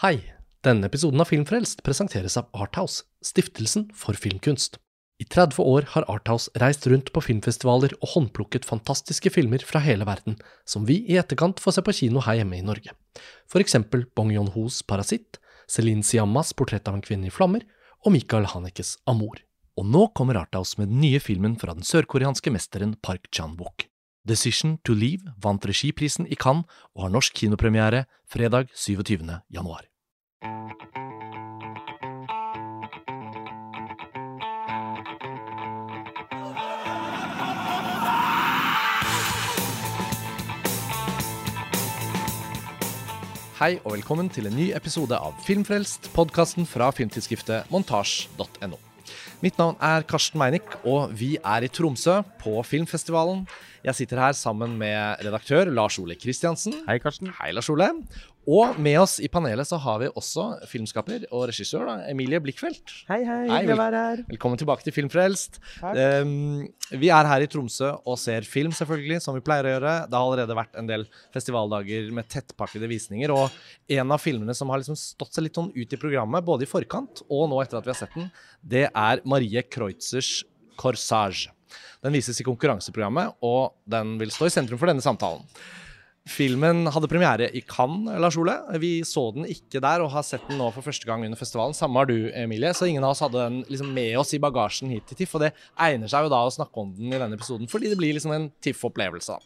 Hei! Denne episoden av Filmfrelst presenteres av Arthouse, stiftelsen for filmkunst. I 30 år har Arthouse reist rundt på filmfestivaler og håndplukket fantastiske filmer fra hele verden, som vi i etterkant får se på kino her hjemme i Norge. For eksempel Bong Yon-hos Parasitt, Celine Siammas Portrett av en kvinne i flammer og Michael Hanekes Amour. Og nå kommer Arthouse med den nye filmen fra den sørkoreanske mesteren Park Chan-wook. Decision to Leave vant regiprisen i Cannes og har norsk kinopremiere fredag 27. januar. Hei og velkommen til en ny episode av Filmfrelst, podkasten fra filmtidsskriftet montasj.no. Mitt navn er Karsten Meinick, og vi er i Tromsø, på filmfestivalen. Jeg sitter her sammen med redaktør Lars Ole Kristiansen. Hei, Karsten. Hei, Lars Ole. Og med oss i panelet så har vi også filmskaper og regissør da, Emilie Blikkfeldt. Hei, hei. Hei, Hyggelig å være her. Velkommen tilbake til Filmfrelst. Um, vi er her i Tromsø og ser film, selvfølgelig, som vi pleier å gjøre. Det har allerede vært en del festivaldager med tettpakkede visninger. Og en av filmene som har liksom stått seg litt sånn ut i programmet, både i forkant og nå etter at vi har sett den, det er Marie Kreutzers 'Corsage'. Den vises i konkurranseprogrammet, og den vil stå i sentrum for denne samtalen. Filmen hadde premiere i Cannes, Lars Ole. Vi så den ikke der og har sett den nå for første gang under festivalen. Samme har du, Emilie. Så ingen av oss hadde den liksom med oss i bagasjen hit til TIFF. Og det egner seg jo da å snakke om den i denne episoden, fordi det blir liksom en TIFF-opplevelse.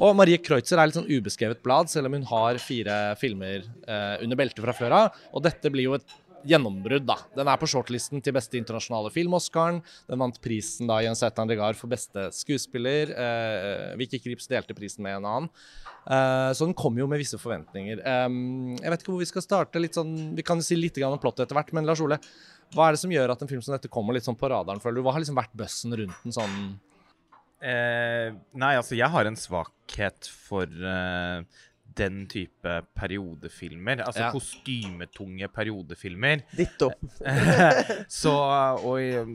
Og Marie Kreutzer er litt sånn ubeskrevet blad, selv om hun har fire filmer eh, under beltet fra før av. Og dette blir jo et gjennombrudd, da. Den er på shortlisten til beste internasjonale film, Oscaren. Den vant prisen da Jens Etan Regard for beste skuespiller. Eh, Vicky Krips delte prisen med en annen. Eh, så den kom jo med visse forventninger. Eh, jeg vet ikke hvor vi skal starte. litt sånn, Vi kan jo si litt om plottet etter hvert, men Lars Ole, hva er det som gjør at en film som dette kommer litt sånn på radaren, føler du? Hva har liksom vært bøssen rundt den sånn Eh, nei, altså, jeg har en svakhet for eh, den type periodefilmer. Altså Ja. kostymetunge periodefilmer. Ditt opp. Så, og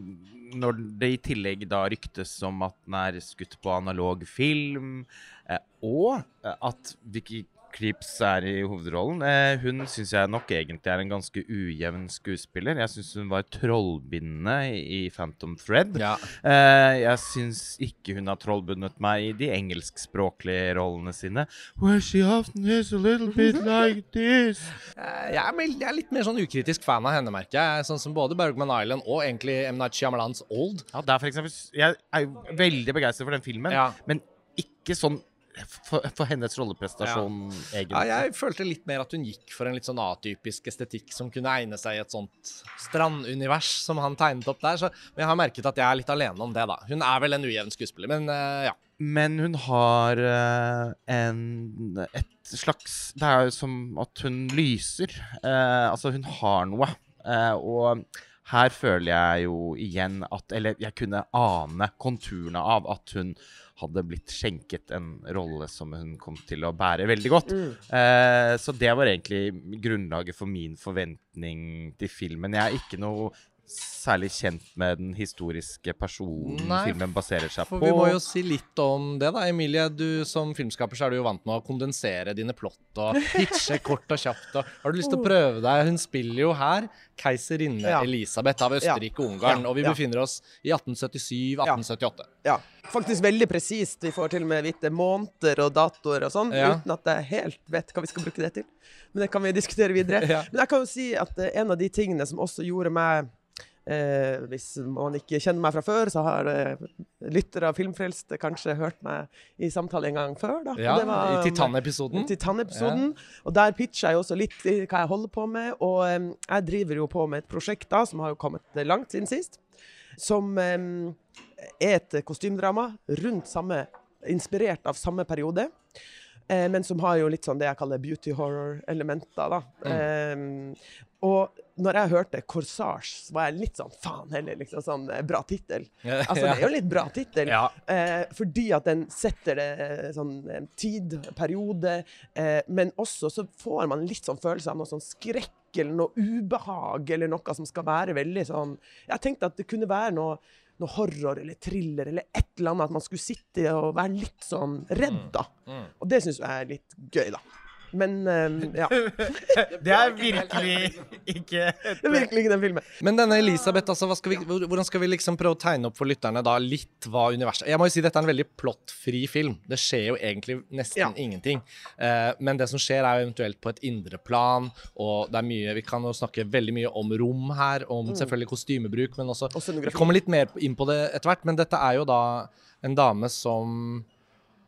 når det i tillegg da ryktes om at den er skutt på analog film, eh, og at at Vicky Creeps er i hovedrollen, eh, hun syns jeg nok egentlig er en ganske ujevn skuespiller. Jeg syns hun var trollbindende i, Phantom Thread. Ja. Eh, jeg syns ikke hun har trollbundet meg i de engelskspråklige rollene sine. Where she often is a little bit like this. Eh, Jeg er, jeg er litt mer sånn ukritisk fan av henne, merker jeg. Sånn som både Bergman Island og egentlig M. Night Shyamalans Old. Ja, der for eksempel, Jeg er jo veldig begeistret for den filmen, Ja. men ikke sånn for, for hennes rolleprestasjon, egentlig. Ja, jeg følte litt mer at hun gikk for en litt sånn atypisk estetikk som kunne egne seg i et sånt strandunivers som han tegnet opp der. Så, men jeg har merket at jeg er litt alene om det, da. Hun er vel en ujevn skuespiller, men uh, ja. Men hun har uh, en et slags Det er jo som at hun lyser. Uh, altså, hun har noe. Og her føler jeg jo igjen at Eller jeg kunne ane konturene av at hun hadde blitt skjenket en rolle som hun kom til å bære veldig godt. Eh, så det var egentlig grunnlaget for min forventning til filmen. Jeg er ikke noe særlig kjent med den historiske personen Nei, filmen baserer seg For på. vi må jo si litt om det, da. Emilie, du som filmskaper så er du jo vant med å kondensere dine plott og pitche kort og kjapt. Og har du lyst til å prøve deg? Hun spiller jo her keiserinne Ja. Elisabeth av Østerrike-Ungarn, Ja. og vi Ja. befinner oss i 1877-1878. Ja. Faktisk veldig presist. Vi får til og med vite måneder og datoer og sånn, Ja. uten at jeg helt vet hva vi skal bruke det til. Men det kan vi diskutere videre. Ja. Men jeg kan jo si at eh, en av de tingene som også gjorde meg Eh, hvis man ikke kjenner meg fra før, så har eh, lyttere av Filmfrelst kanskje hørt meg i samtale en gang før. Da. Ja, det var- i Titan-episoden. Titan-episoden. Og der pitcher jeg også litt i hva jeg holder på med. Og eh, jeg driver jo på med et prosjekt da, som har jo kommet langt siden sist. Som em, er et kostymedrama rundt samme Inspirert av samme periode. Eh, men som har jo litt sånn det jeg kaller beauty horror-elementer. da. Em, og når jeg hørte 'Corsage', så var jeg litt sånn faen heller, liksom sånn eh, bra tittel. Altså, det er jo litt bra tittel. Ja. Eh, fordi at den setter det eh, sånn tid, periode, eh, men også så får man litt sånn følelse av noe sånn skrekk eller noe ubehag eller noe som skal være veldig sånn Jeg tenkte at det kunne være noe, noe horror eller thriller eller et eller annet, at man skulle sitte og være litt sånn redd, da. Og det syns jeg er litt gøy, da. Men um, ja, Det er virkelig ikke det er virkelig ikke den filmen. Men denne Elisabeth, altså, hva skal vi, hvordan skal vi liksom prøve å tegne opp for lytterne da litt hva universet Jeg må jo si dette er en veldig plottfri film. Det skjer jo egentlig nesten Ja. ingenting. Uh, men det som skjer, er jo eventuelt på et indre plan, og det er mye Vi kan jo snakke veldig mye om rom her, om selvfølgelig kostymebruk, men også Og. Vi kommer litt mer inn på det etter hvert, men dette er jo da en dame som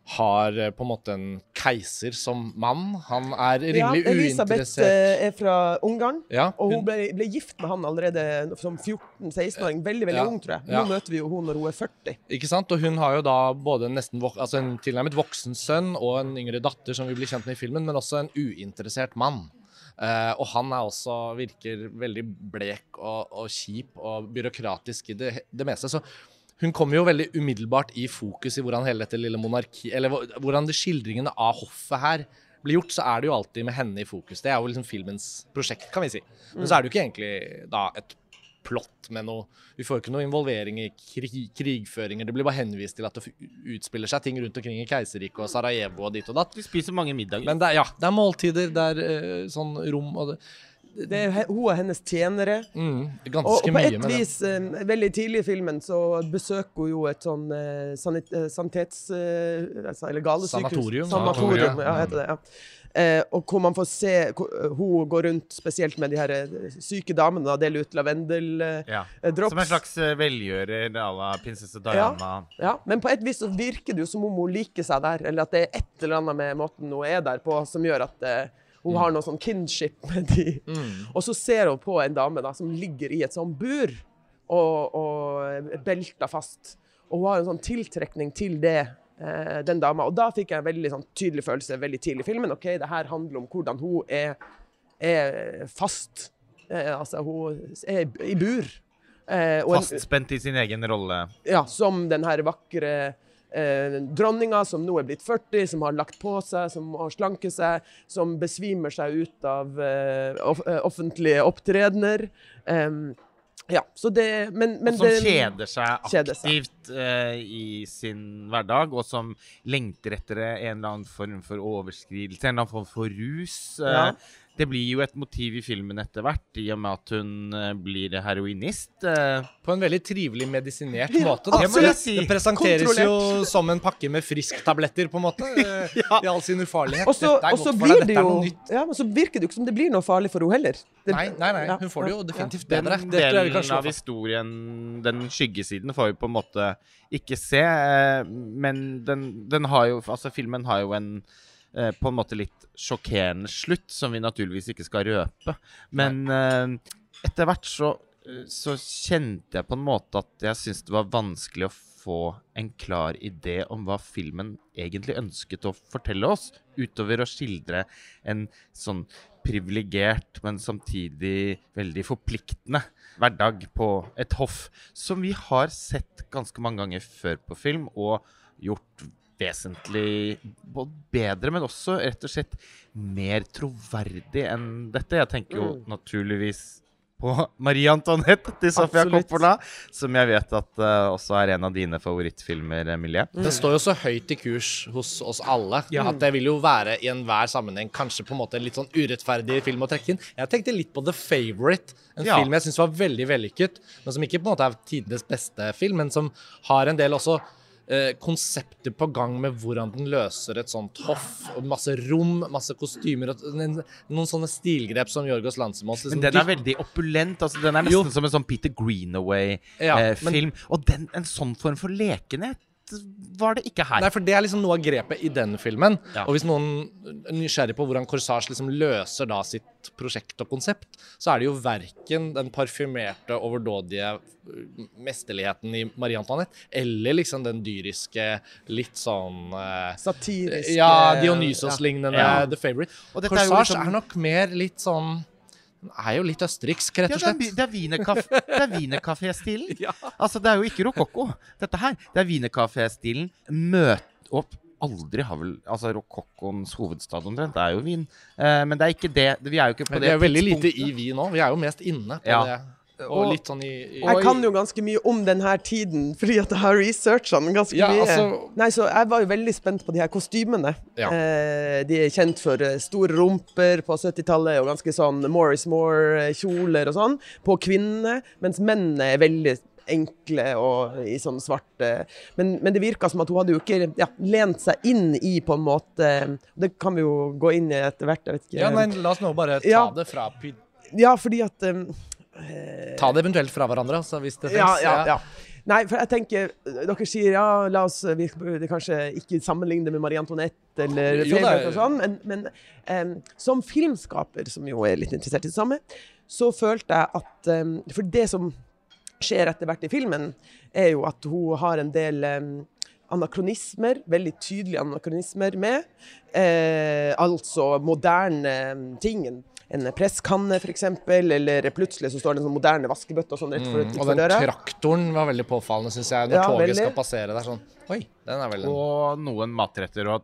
har eh, på en måte en keiser som mann. Han er Ja, rimelig Elisabeth uinteressert. Elisabeth er fra Ungarn. Ja, Og hun hun- ble, ble gift med han allerede som 14-16-åring. Veldig veldig Ja, ung, tror jeg. Nå ja. møter vi jo hun når hun er 40. Ikke sant? Og hun har jo da både vok altså en tilnærmet voksen sønn og en yngre datter som vi blir kjent med i filmen, men også en uinteressert mann. Uh, og han er også virker veldig blek og, og kjip og byråkratisk i det, det meste. Så hun kommer jo veldig umiddelbart i fokus i hvordan hele dette lille monarki Eller hvordan de skildringene av hoffet her blir gjort, så er det jo alltid med henne i fokus. Det er jo liksom filmens prosjekt, kan vi si. Men så er det jo ikke egentlig da et plott med noe Vi får jo ikke noe involvering i krig, krigføringer. Det blir bare henvist til at det utspiller seg ting rundt omkring i Keiserriket og Sarajevo og dit og datt. Vi spiser mange middager. Men det er, ja, det er måltider, det er eh, sånn rom og det, Det er hun og hennes tjenere. mm, Og, Ganske og på mye et med vis, eh, veldig tidlig i filmen, så besøker hun jo et sånn eh, sanit, eh, sanitets... Eh, altså, eller galesykehus. Sanatorium. Sanatorium, Sanatorium, ja, heter det. ja. Eh, og hvor man får se hvor, eh, Hun går rundt spesielt med de her syke damene og deler ut lavendeldrops. Ja. Som en slags velgjører à la prinsesse Diana. Ja, men på et vis så virker det jo som om hun liker seg der, eller at det er et eller annet med måten hun er der på, som gjør at hun har noe sånn kinship med de. Og så ser hun på en dame da, som ligger i et sånn bur og, og belta fast. Og hun har en sånn tiltrekning til det, eh, den dama. Og da fikk jeg en veldig sånn tydelig følelse veldig tidlig i filmen. OK, det her handler om hvordan hun er, er fast. Eh, altså, hun er i bur. Eh, Fastspent i sin egen rolle. ja, som den her vakre eh, dronninga som nå er blitt 40, som har lagt på seg, som har slanket seg, som besvimer seg ut av eh, off eh, offentlige opptredener. Em, ja, så det Men, men og som det, kjeder seg kjeder seg. aktivt eh, i sin hverdag, og som lengter etter en eller annen form for overskridelse, en eller annen form for rus. Eh, Ja. Det blir jo et motiv i filmen etter hvert, i og med at hun eh, blir heroinist. Eh, På en veldig trivelig medisinert måte. Da. absolutt. Det, si. det presenteres jo som en pakke med frisktabletter, på en måte. ja. I all sin ufarlighet. Og så Dette er godt for deg, blir det dette er noe nytt. ja, men så virker det jo ikke som det blir noe farlig for henne heller. Det, Nei, nei, nei, hun får det jo definitivt bedre. Den delen av historien, den skyggesiden, får vi på en måte ikke se. eh, Men den, den har jo Altså, filmen har jo en eh, på en måte litt sjokkerende slutt, som vi naturligvis ikke skal røpe. Men eh, etter hvert så, eh, så kjente jeg på en måte at jeg syntes det var vanskelig å få en klar idé om hva filmen egentlig ønsket å fortelle oss, utover å skildre en sånn privilegert, men samtidig veldig forpliktende hverdag på et hoff, som vi har sett ganske mange ganger før på film, og gjort vesentlig både bedre, men også rett og slett mer troverdig enn dette. Jeg tenker jo Mm. naturligvis på Marie Antoinette til Sofia Absolutt. Coppola, som jeg vet at uh, også er en av dine favorittfilmer, Emilie. Det står jo så høyt i kurs hos oss alle at det vil jo være i enhver sammenheng kanskje på en måte en litt sånn urettferdig film å trekke inn. Jeg tenkte litt på The Favourite, en Ja. film jeg syns var veldig vellykket, men som ikke på en måte er tidenes beste film, men som har en del også eh, konsepter på gang med hvordan den løser et sånt hoff. Masse rom, masse kostymer og noen sånne stilgrep som Jorgos Landsemos. Men den er veldig opulent. altså Den er Jo. nesten som en sånn Peter Greenaway-film. Eh, Og den, en sånn form for lekenhet var det ikke her. Nei, for det er liksom noe av grepet i den filmen. Ja. Og hvis noen er nysgjerrig på hvordan Corsage liksom løser da sitt prosjekt og konsept, så er det jo verken den parfymerte, overdådige mesterligheten i Marie Antoinette, eller liksom den dyriske, litt sånn uh, Satiriske Ja, Dionysos-lignende Ja. The Favourite. Corsage er liksom- er nok mer litt sånn Den er jo litt østerriksk, rett og slett. Ja, det er er wienerkafé-stilen. Ja. Altså, det er jo ikke rokokko, dette her. Det er wienerkafé-stilen. Møt opp Aldri har vel Altså, rokokkons hovedstad omtrent er jo Wien. Eh, men det er ikke det. Vi er jo ikke på det tidspunktet. det er veldig lite i Wien nå. Vi er jo mest inne på Ja. det. Og litt sånn i, i Jeg kan jo ganske mye om denne tiden, fordi at jeg har researcha den ganske Ja, mye. altså- Nei, så Jeg var jo veldig spent på de her kostymene. Ja. Eh, de er kjent for eh, store rumper på 70-tallet og ganske sånn Morris Moore-kjoler og sånn på kvinnene, mens mennene er veldig enkle og i sånn svarte Men, men det virka som at hun hadde jo ikke ja, lent seg inn i på en måte Det kan vi jo gå inn i etter hvert. Jeg vet ikke. Ja, nei, la oss nå bare ta Ja. det fra Pyd Ja, fordi at um, Ta det eventuelt fra hverandre, altså, hvis det Ja, ja, ja. Nei, for jeg tenker Dere sier ja, la oss vi burde kanskje ikke sammenligne med Marie Antoinette eller er- og sånn, men, men um, som filmskaper, som jo er litt interessert i det samme, så følte jeg at um, For det som skjer etter hvert i filmen, er jo at hun har en del um, anakronismer, veldig tydelige anakronismer med. Eh, altså moderne tingen ting. En presskanne, f.eks., eller plutselig så står det en sånn moderne vaskebøtte og sånn rett for, Mm, og den døra. traktoren var veldig påfallende, syns jeg, når Ja, toget veldig. skal passere der. Sånn Oi, den er veldig... Og noen matretter òg,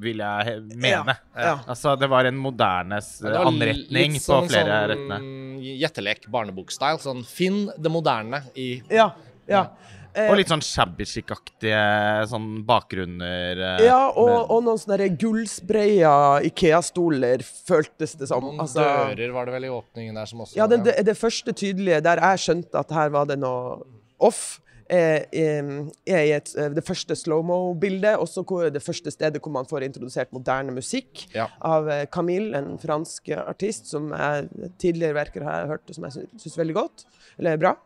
vil jeg mene. Ja. Altså, det var en moderne Ja, anretning litt på sånn- flere sånn rettene. Gjettelek, barnebokstyle. Sånn finn det moderne i Ja. ja. Eh, Og litt sånn shabby chic-aktige sånn bakgrunner. eh, ja, og, med- og noen sånne gullspreia Ikea-stoler, føltes det som. Noen Altså, dører var det vel i åpningen der som også ja, det, det, det første tydelige der jeg skjønte at her var det noe off, er, er, i et, det første slow-mo-bildet, også det første stedet hvor man får introdusert moderne musikk Ja. av eh, Camille, en fransk artist som jeg tidligere verker har hørt, og som jeg syns veldig godt. Eller bra.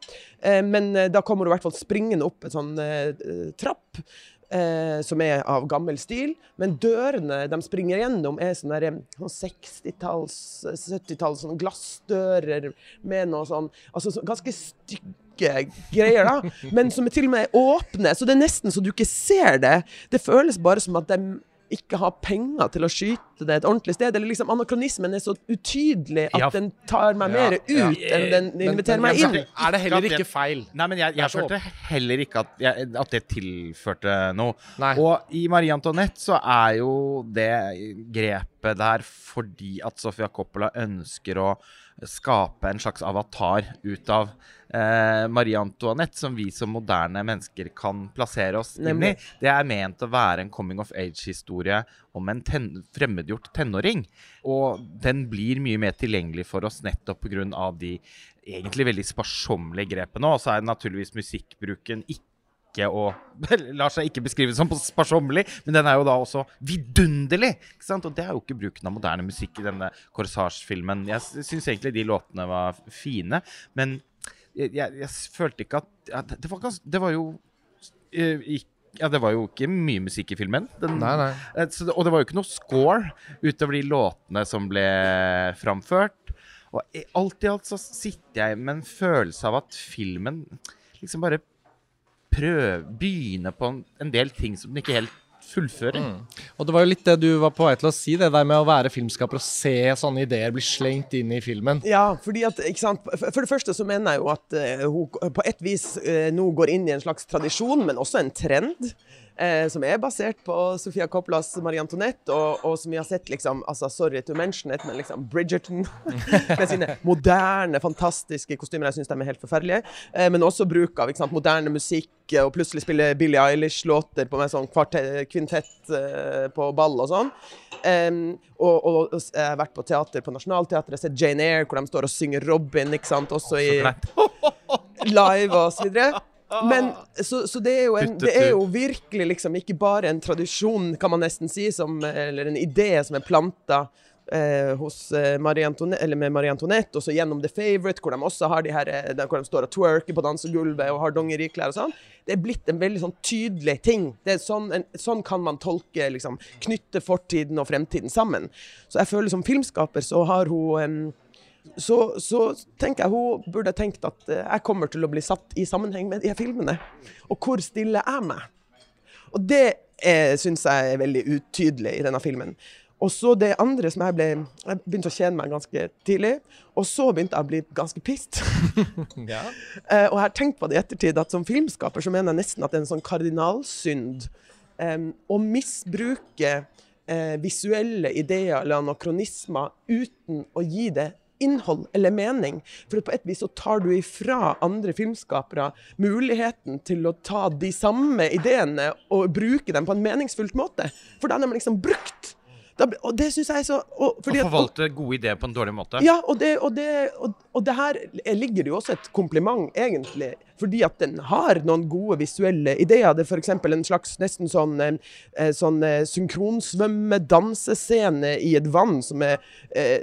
Eh, men eh, da kommer hun i hvert fall springende opp en sånn eh, eh, trapp. Eh, som er av gammel stil, men dørene de springer gjennom, er sånne, der, eh, sånn 60-talls, 70-talls sånne glassdører med noe sånn altså så, Ganske stygge greier, da, men som er til og med er åpne, så det er nesten så du ikke ser det. Det føles bare som at de ikke har penger til å skyte det et ordentlig sted. Eller liksom anakronismen er så utydelig at Ja. den tar meg mer ut ja. enn den Men- inviterer men meg inn. Er det heller ikke feil? Nei, men jeg, jeg følte heller ikke at, jeg, at det tilførte noe. Nei. Og i Marie Antoinette så er jo det grepet der fordi at Sofia Coppola ønsker å skape en slags avatar ut av eh, Marie Antoinette, som vi som moderne mennesker kan plassere oss inn i. Det er ment å være en coming of age-historie om en ten fremmedgjort tenåring. Og den blir mye mer tilgjengelig for oss nettopp pga. de egentlig veldig sparsommelige grepene. Og så er naturligvis musikkbruken ikke å lar seg ikke beskrive som sparsommelig, men den er jo da også vidunderlig! ikke sant? Og det er jo ikke bruken av moderne musikk i denne Corsage-filmen. Jeg syns egentlig de låtene var fine, men jeg, jeg, jeg følte ikke at ja, det, var ganske Det var jo ikke ja, det var jo ikke mye musikk i filmen. Den, Nei, nei. Eh, Så og det var jo ikke noe score utover de låtene som ble framført. Og i- alt i alt så sitter jeg med en følelse av at filmen liksom bare prøver begynne på en, en del ting som den ikke helt fullfører. Og det var jo litt det du var på vei til å si, det der med å være filmskaper og se sånne ideer bli slengt inn i filmen. Ja, fordi at, ikke sant? For for det første så mener jeg jo at eh, hun på et vis eh, nå går inn i en slags tradisjon, men også en trend. Eh, som er basert på Sofia Coppolas Marie Antoinette, og, og som vi har sett liksom altså Sorry to mention it, men liksom Bridgerton med sine moderne, fantastiske kostymer. Jeg syns de er helt forferdelige. Eh, men også bruk av ikke sant, moderne musikk, og plutselig spille Billie Eilish-låter på med sånn kvintett eh, på ball og sånn. Og, og, og jeg har vært på teater på Nationaltheatret, sett Jane Eyre, hvor de står og synger Robin, ikke sant, også i live og så videre. Men så, så det, er jo en, det er jo virkelig liksom ikke bare en tradisjon, kan man nesten si, som, eller en idé som er planta eh, hos eh, Marie eller med Marie Antoinette, og så gjennom The Favourite, hvor de også har de her, eh, hvor de står og twerker på dansegulvet og har dongeriklær og sånn. Det er blitt en veldig sånn tydelig ting. Det er sånn, en, sånn kan man tolke, liksom, knytte fortiden og fremtiden sammen. Så jeg føler som filmskaper så har hun em, så, så tenker jeg hun burde tenkt at eh, jeg kommer til å bli satt i sammenheng med de filmene. Og hvor stiller jeg meg? Og det eh, syns jeg er veldig utydelig i denne filmen. Og så det andre som jeg ble Jeg begynte å kjenne meg ganske tidlig. Og så begynte jeg å bli ganske pissed. Ja. Eh, og jeg har tenkt på det i ettertid, at som filmskaper så mener jeg nesten at det er en sånn kardinalsynd em, å misbruke eh, visuelle ideer eller anakronismer uten å gi det innhold eller mening. For på et vis så tar du ifra andre filmskapere muligheten til å ta de samme ideene og bruke dem på en meningsfullt måte. For da er de liksom brukt. Da, og det syns jeg er så Å forvalte gode ideer på en dårlig måte. ja, og det, og, det, og, og det her ligger det jo også et kompliment, egentlig. Fordi at den har noen gode visuelle ideer. Det er f.eks. en slags nesten sånn, eh, eh, sånn eh, synkronsvømme-dansescene i et vann som er eh,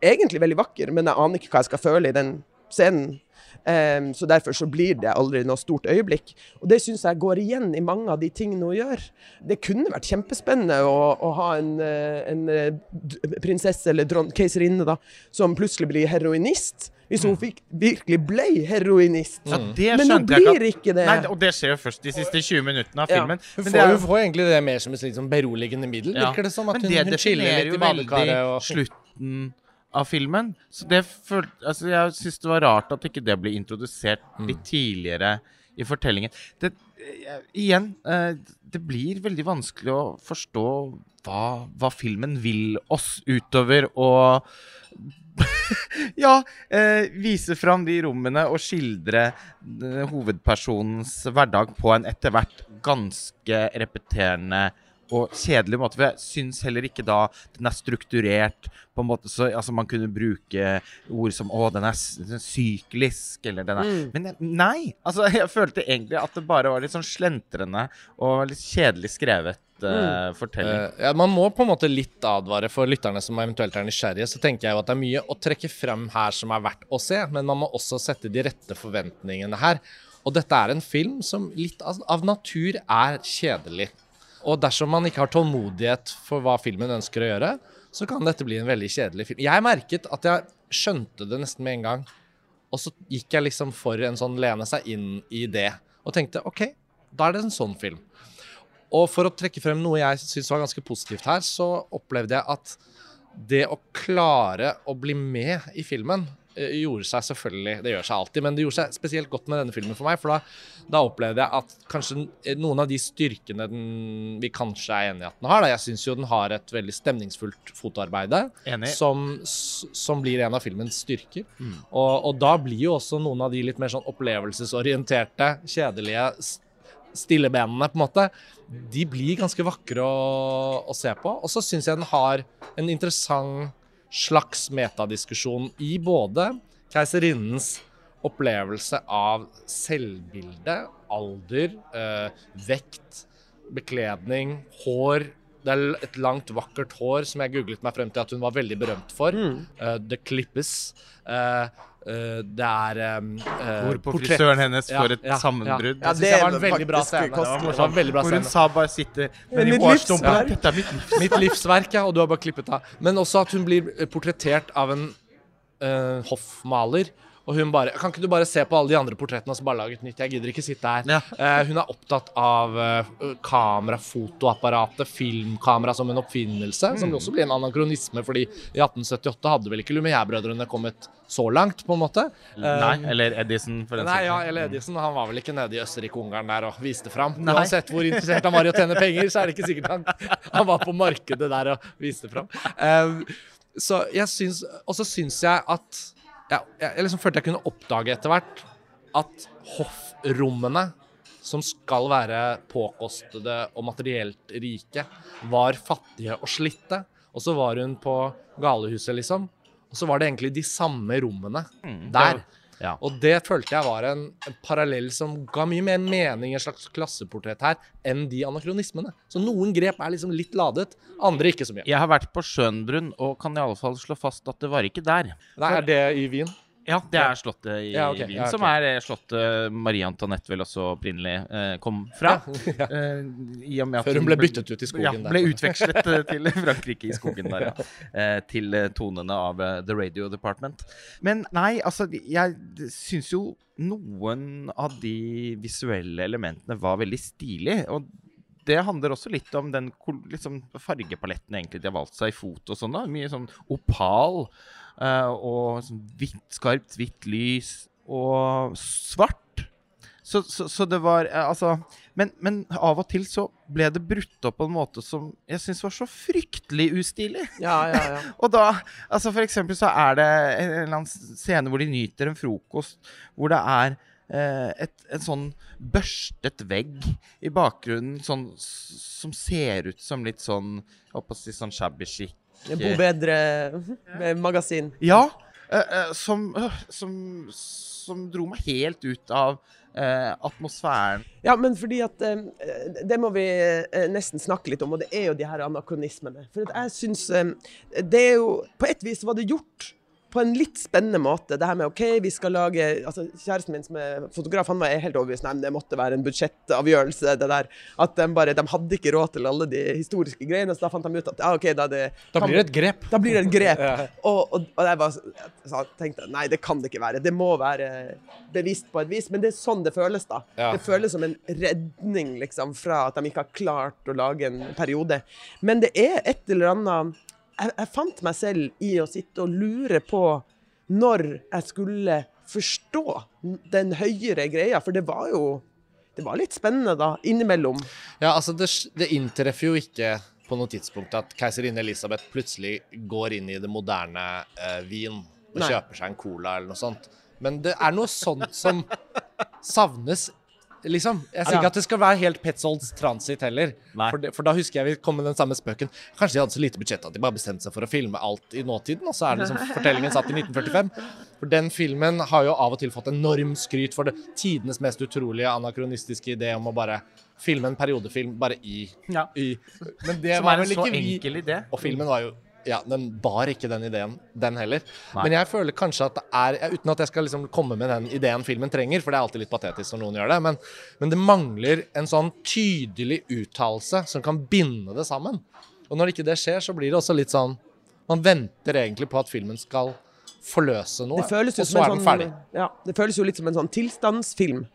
egentlig veldig vakker, men jeg aner ikke hva jeg skal føle i den scenen. Um, så derfor så blir det aldri noe stort øyeblikk. Og det syns jeg går igjen i mange av de tingene hun gjør. Det kunne vært kjempespennende å, å ha en, eh, en eh, prinsesse eller dron, keiserinne da, som plutselig blir heroinist. Hvis hun fikk, virkelig ble heroinist. Ja, det Men hun blir ikke det. Nei, og det skjer jo først de siste 20 minuttene av Ja. filmen. Hun Men får, det er hun får egentlig det mer som et sånn beroligende middel, Ja. virker det som. At Men hun, det hun chiller definerer litt i badekaret. Og, slutten av filmen. Så det følte, altså jeg syns det var rart at ikke det ble introdusert Mm. litt tidligere i fortellingen. Det, eh, igjen, eh, det blir veldig vanskelig å forstå hva, hva filmen vil oss utover å ja, eh, vise fram de rommene og skildre eh, hovedpersonens hverdag på en etter hvert ganske repeterende og kjedelig måte. For jeg syns heller ikke da den er strukturert på en måte så altså Man kunne bruke ord som 'Å, den er, syklisk', eller den er Mm. Men nei! Altså, jeg følte egentlig at det bare var litt sånn slentrende og litt kjedelig skrevet eh, fortelling. Eh, ja, man må på en måte litt advare for lytterne som eventuelt er nysgjerrige. Så tenker jeg jo at det er mye å trekke frem her som er verdt å se, men man må også sette de rette forventningene her. Og dette er en film som litt av, av natur er kjedelig. Og dersom man ikke har tålmodighet for hva filmen ønsker å gjøre, så kan dette bli en veldig kjedelig film. Jeg merket at jeg skjønte det nesten med en gang. Og så gikk jeg liksom for en sånn lene seg inn i det. Og tenkte OK, da er det en sånn film. Og for å trekke frem noe jeg syns var ganske positivt her, så opplevde jeg at det å klare å bli med i filmen eh, gjorde seg selvfølgelig Det gjør seg alltid, men det gjorde seg spesielt godt med denne filmen for meg. For da, da opplevde jeg at kanskje noen av de styrkene den, vi kanskje er enig i at den har da, Jeg syns jo den har et veldig stemningsfullt fotoarbeide som, som blir en av filmens styrker. Mm. Og, og da blir jo også noen av de litt mer sånn opplevelsesorienterte, kjedelige stillebenene, på en måte, de blir ganske vakre å, å se på. Og så syns jeg den har en interessant slags metadiskusjon i både keiserinnens opplevelse av selvbilde, alder, eh, vekt, bekledning, hår. Det er et langt, vakkert hår som jeg googlet meg frem til at hun var veldig berømt for. Mm. Uh, det klippes. Uh, uh, det er um, uh, portrett. frisøren hennes Ja, får et ja, sammenbrudd. Ja, Ja, det, synes var en veldig bra scene. Det var en veldig bra Hvor hun scene. sa bare sitter Men med de mitt hårstumpene. Dette er mitt livsverk. Mitt livsverk, ja, og du har bare klippet av. Men også at hun blir portrettert av en eh, hoffmaler. Og hun bare Kan ikke du bare se på alle de andre portrettene og så bare lage et nytt? Jeg gidder ikke sitte her. Ja. Eh, hun er opptatt av uh, kamera, fotoapparatet, filmkamera som en oppfinnelse. Som også blir en anakronisme, fordi i 1878 hadde vel ikke Lumière-brødrene kommet så langt, på en måte. Nei, eller Edison, for den saks ja, eller Edison han var vel ikke nede i Østerrike-Ungarn der og viste fram. Nei. Uansett hvor interessert han var i å tjene penger, så er det ikke sikkert han, han var på markedet der og viste fram. Så jeg syns Og så syns jeg at ja, Jeg liksom følte jeg kunne oppdage etter hvert at hoffrommene som skal være påkostede og materielt rike, var fattige og slitte. Og så var hun på galehuset, liksom. Og så var det egentlig de samme rommene Mm, der. Ja. Og det følte jeg var en, en parallell som ga mye mer mening i et slags klasseportrett her, enn de anakronismene. Så noen grep er liksom litt ladet, andre ikke så mye. Jeg har vært på Schönbrunn og kan i alle fall slå fast at det var ikke der. Nei, er det i Wien? Ja, det er slottet i Ja, okay. Wien, ja, okay. som er eh, slottet Marie Antoinette vel også opprinnelig eh, kom fra. Ja. Eh, i og med at Før hun ble byttet ut i skogen ja, der. ble utvekslet eh, til Frankrike i skogen der, ja. Eh, til eh, tonene av The Radio Department. Men nei, altså, jeg syns jo noen av de visuelle elementene var veldig stilige. Og det handler også litt om den liksom, fargepaletten egentlig de har valgt seg i foto og sånn. da. Mye sånn opal uh, og sånn hvitt, skarpt hvitt lys og svart. Så, så, så det var uh, Altså men, men av og til så ble det brutt opp på en måte som jeg syns var så fryktelig ustilig. Ja, ja, ja. Og da, altså for eksempel så er det en, eller annen scene hvor de nyter en frokost, hvor det er et, en sånn børstet vegg i bakgrunnen sånn, som ser ut som litt sånn Jeg å si sånn shabby chic. Bo Bedre-magasin. Ja. eh, eh, som, øh, som, som dro meg helt ut av eh, atmosfæren. Ja, men fordi at eh, Det må vi eh, nesten snakke litt om, og det er jo de her anakronismene. For jeg syns eh, Det er jo På et vis var det gjort på en litt spennende måte. Det her med OK, vi skal lage altså Kjæresten min som er fotograf, han var helt overbevist om det måtte være en budsjettavgjørelse. det der, At de bare De hadde ikke råd til alle de historiske greiene, så da fant de ut at ja, OK, da, det, Da blir det et grep. da blir det et grep. Og, og, og jeg bare sa, tenkte nei, det kan det ikke være. Det må være bevisst på et vis. Men det er sånn det føles, da. Ja. Det føles som en redning liksom, fra at de ikke har klart å lage en periode. Men det er et eller annet Jeg, jeg fant meg selv i å sitte og lure på når jeg skulle forstå den høyere greia, for det var jo det var litt spennende da, innimellom. Ja, altså det, det inntreffer jo ikke på noe tidspunkt at keiserinne Elisabeth plutselig går inn i det moderne eh, Wien og Nei. kjøper seg en cola eller noe sånt. Men det er noe sånt som savnes, liksom. Jeg sier ikke at det skal være helt Petzolds transit heller. For, det, for da husker jeg vi kom med den samme spøken. Kanskje de hadde så lite budsjett at de bare bestemte seg for å filme alt i nåtiden, og så er det liksom fortellingen satt i 1945. For den filmen har jo av og til fått enorm skryt for det tidenes mest utrolige anakronistiske idé om å bare filme en periodefilm bare i, Ja. i Men det Som var er vel så ikke vi idé. Og filmen var jo ja, den bar ikke den ideen, den heller. Nei. Men jeg føler kanskje at det er Uten at jeg skal liksom komme med den ideen filmen trenger, for det er alltid litt patetisk når noen gjør det, men, men det mangler en sånn tydelig uttalelse som kan binde det sammen. Og når ikke det skjer, så blir det også litt sånn Man venter egentlig på at filmen skal forløse noe, og så er den sånn, ferdig. Ja, det føles jo litt som en sånn tilstandsfilm.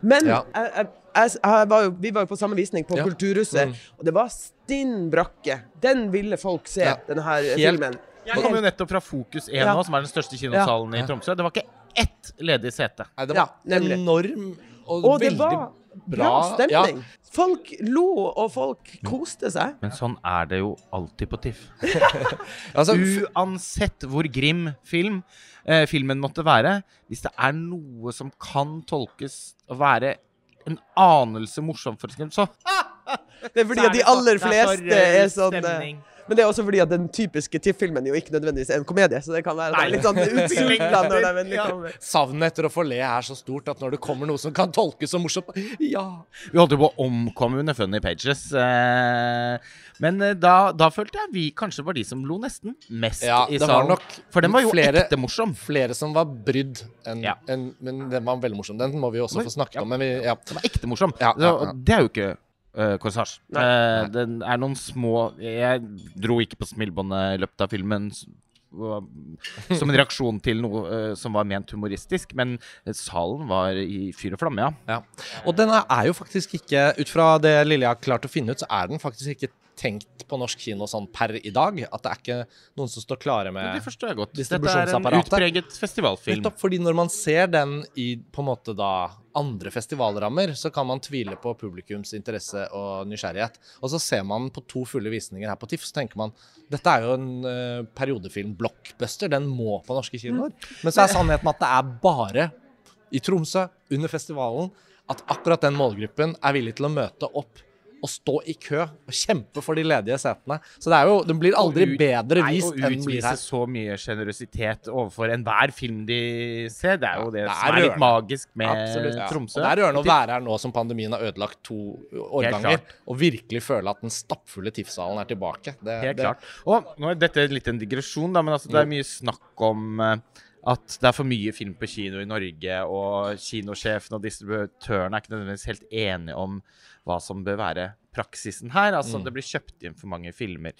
Men Ja. jeg, jeg, jeg, jeg var jo, vi var jo på samme visning på Ja. Kulturhuset, Mm. og det var stinn brakke. Den ville folk se, Ja. denne her Helt- filmen. Jeg kom jo nettopp fra Fokus 1 Ja. nå, som er den største kinosalen i Tromsø. Det var ikke ett ledig sete. Nei, det var enorm og, Og det veldig var bra bra, stemning. Folk lo, og folk koste seg. Men sånn er det jo alltid på TIFF. altså, Uansett hvor grim film eh, filmen måtte være, hvis det er noe som kan tolkes å være en anelse morsomt, for eksempel, så Det er fordi at de aller fleste er sånn eh, stemning. Men det er også fordi at den typiske TIFF-filmen jo ikke nødvendigvis er en komedie, så det kan være litt sånn utsulta når de endelig Ja. Savnet etter å få le er så stort at når det kommer noe som kan tolkes som morsomt Ja. Vi holdt jo på å omkomme under Funny Pages. Eh, men eh, da, da følte jeg vi kanskje var de som lo nesten mest Ja, i salen. nok For den var jo flere- ekte morsom. Flere som var brydd, enn Ja. en, men den var veldig morsom. Den må vi også få snakket Ja. om. Men vi, ja. Den var ekte morsom. Ja, Så, ja, ja. Det er jo ikke uh, Corsage. Nei. Eh, den er noen små Jeg dro ikke på smilebåndet i løpet av filmen. Som en reaksjon til noe eh, som var ment humoristisk. Men eh, salen var i fyr og flamme, ja. Ja. Og den er jo faktisk ikke, ut fra det Lilje har klart å finne ut, så er den faktisk ikke tenkt på norsk kino sånn per i dag. At det er ikke noen som står klare med med det forstår jeg godt. Dette er en utpreget festivalfilm. Nettopp fordi når man ser den i på en måte da andre festivalrammer, så kan man tvile på publikums interesse og nysgjerrighet. Og så ser man på to fulle visninger her på TIFF, så tenker man dette er jo en uh, periodefilm, blockbuster, den må på norske kinoer. Men så er sannheten at det er bare i Tromsø, under festivalen, at akkurat den målgruppen er villig til å møte opp og stå i kø og kjempe for de ledige setene. Så det er jo, den blir aldri ut- bedre vist nei, enn den blir utvise så mye sjenerøsitet overfor enhver film de ser, det er jo det, det er som er litt rørende. magisk med Absolutt. Ja, Tromsø. Og det er rørende å være her nå som pandemien har ødelagt to årganger, og virkelig føle at den stappfulle TIFF-salen er tilbake. Det, Helt det, klart. Og nå er dette litt en digresjon, da, men altså, det er mye snakk om eh, at det er for mye film på kino i Norge, og kinosjefen og distributøren er ikke nødvendigvis helt enige om hva som bør være praksisen her. Altså, Mm. det blir kjøpt inn for mange filmer.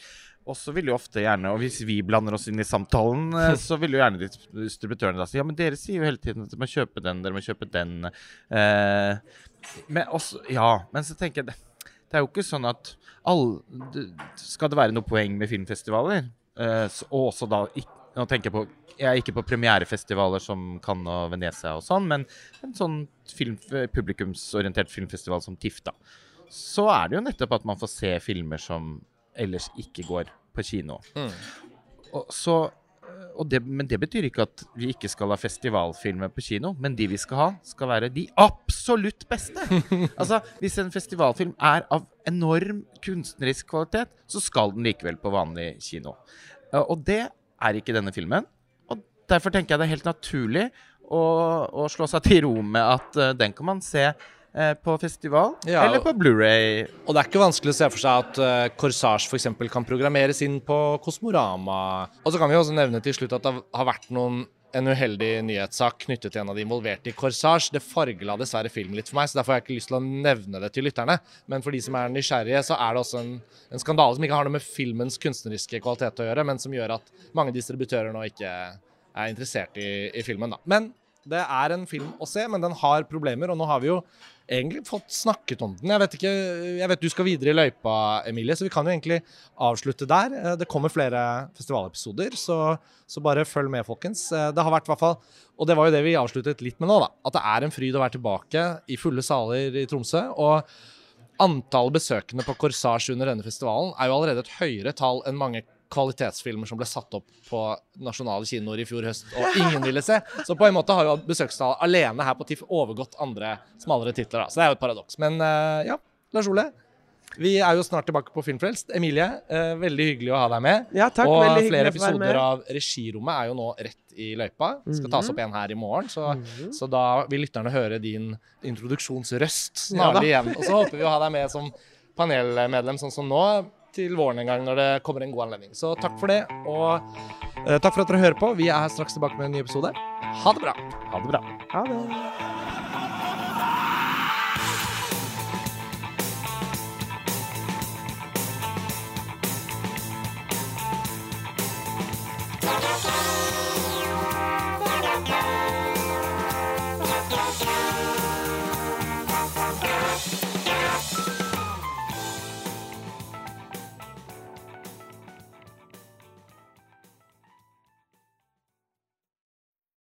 Og så vil jo ofte gjerne, og hvis vi blander oss inn i samtalen, eh, så vil jo gjerne distributørene da si ja, men dere sier jo hele tiden at dere må kjøpe den, dere må kjøpe den. Eh, men også, ja, men så tenker jeg det, det er jo ikke sånn at all, Skal det være noe poeng med filmfestivaler, eh, så, og også da ikk- Nå tenker jeg på Jeg er ikke på premierefestivaler som Cannes og Venezia og sånn, men en sånn film, publikumsorientert filmfestival som TIFF, da. Så er det jo nettopp at man får se filmer som ellers ikke går på kino. Mm. Og så og det, men det betyr ikke at vi ikke skal ha festivalfilmer på kino. Men de vi skal ha, skal være de absolutt beste. altså, Hvis en festivalfilm er av enorm kunstnerisk kvalitet, så skal den likevel på vanlig kino. Uh, og det er ikke denne filmen. Og derfor tenker jeg det er helt naturlig å, å slå seg til ro med at uh, den kan man se uh, på festival Ja, eller på Blu-ray. Og det er ikke vanskelig å se for seg at uh, Corsage f.eks. kan programmeres inn på Kosmorama. Og så kan vi også nevne til slutt at det har vært noen en uheldig nyhetssak knyttet til en av de involverte i Corsage. Det fargela dessverre filmen litt for meg, så derfor har jeg ikke lyst til å nevne det til lytterne. Men for de som er nysgjerrige, så er det også en, en skandale som ikke har noe med filmens kunstneriske kvalitet å gjøre, men som gjør at mange distributører nå ikke er interessert i, i filmen. Da. Men det er en film å se, men den har problemer, og nå har vi jo egentlig fått snakket om den. Jeg vet ikke, jeg vet du skal videre i løypa, Emilie, så vi kan jo egentlig avslutte der. Eh, Det kommer flere festivalepisoder, så, så bare følg med, folkens. Eh, Det har vært i hvert fall, og det var jo det vi avsluttet litt med nå, da, at det er en fryd å være tilbake i fulle saler i Tromsø. og Antall besøkende på Corsage under denne festivalen er jo allerede et høyere tall enn mange kvalitetsfilmer som ble satt opp på nasjonale kinoer i fjor høst, og ingen ville se. Så på en måte har jo besøkstallet alene her på TIFF overgått andre smalere titler. Da. Så det er jo et paradoks. Men eh, ja, Lars Ole. Vi er jo snart tilbake på Filmfrelst. Emilie, eh, veldig hyggelig å ha deg med. Ja, takk. og flere episoder av Regirommet er jo nå rett i løypa. Skal tas opp en her i morgen, så, så da vil lytterne høre din introduksjonsrøst snarlig igjen. Og så håper vi å ha deg med som panelmedlem sånn som nå, til våren en gang når det kommer en god anledning. Så takk for det, og eh, takk for at dere hører på. Vi er straks tilbake med en ny episode. Ha det bra. Ha det bra. Ha det.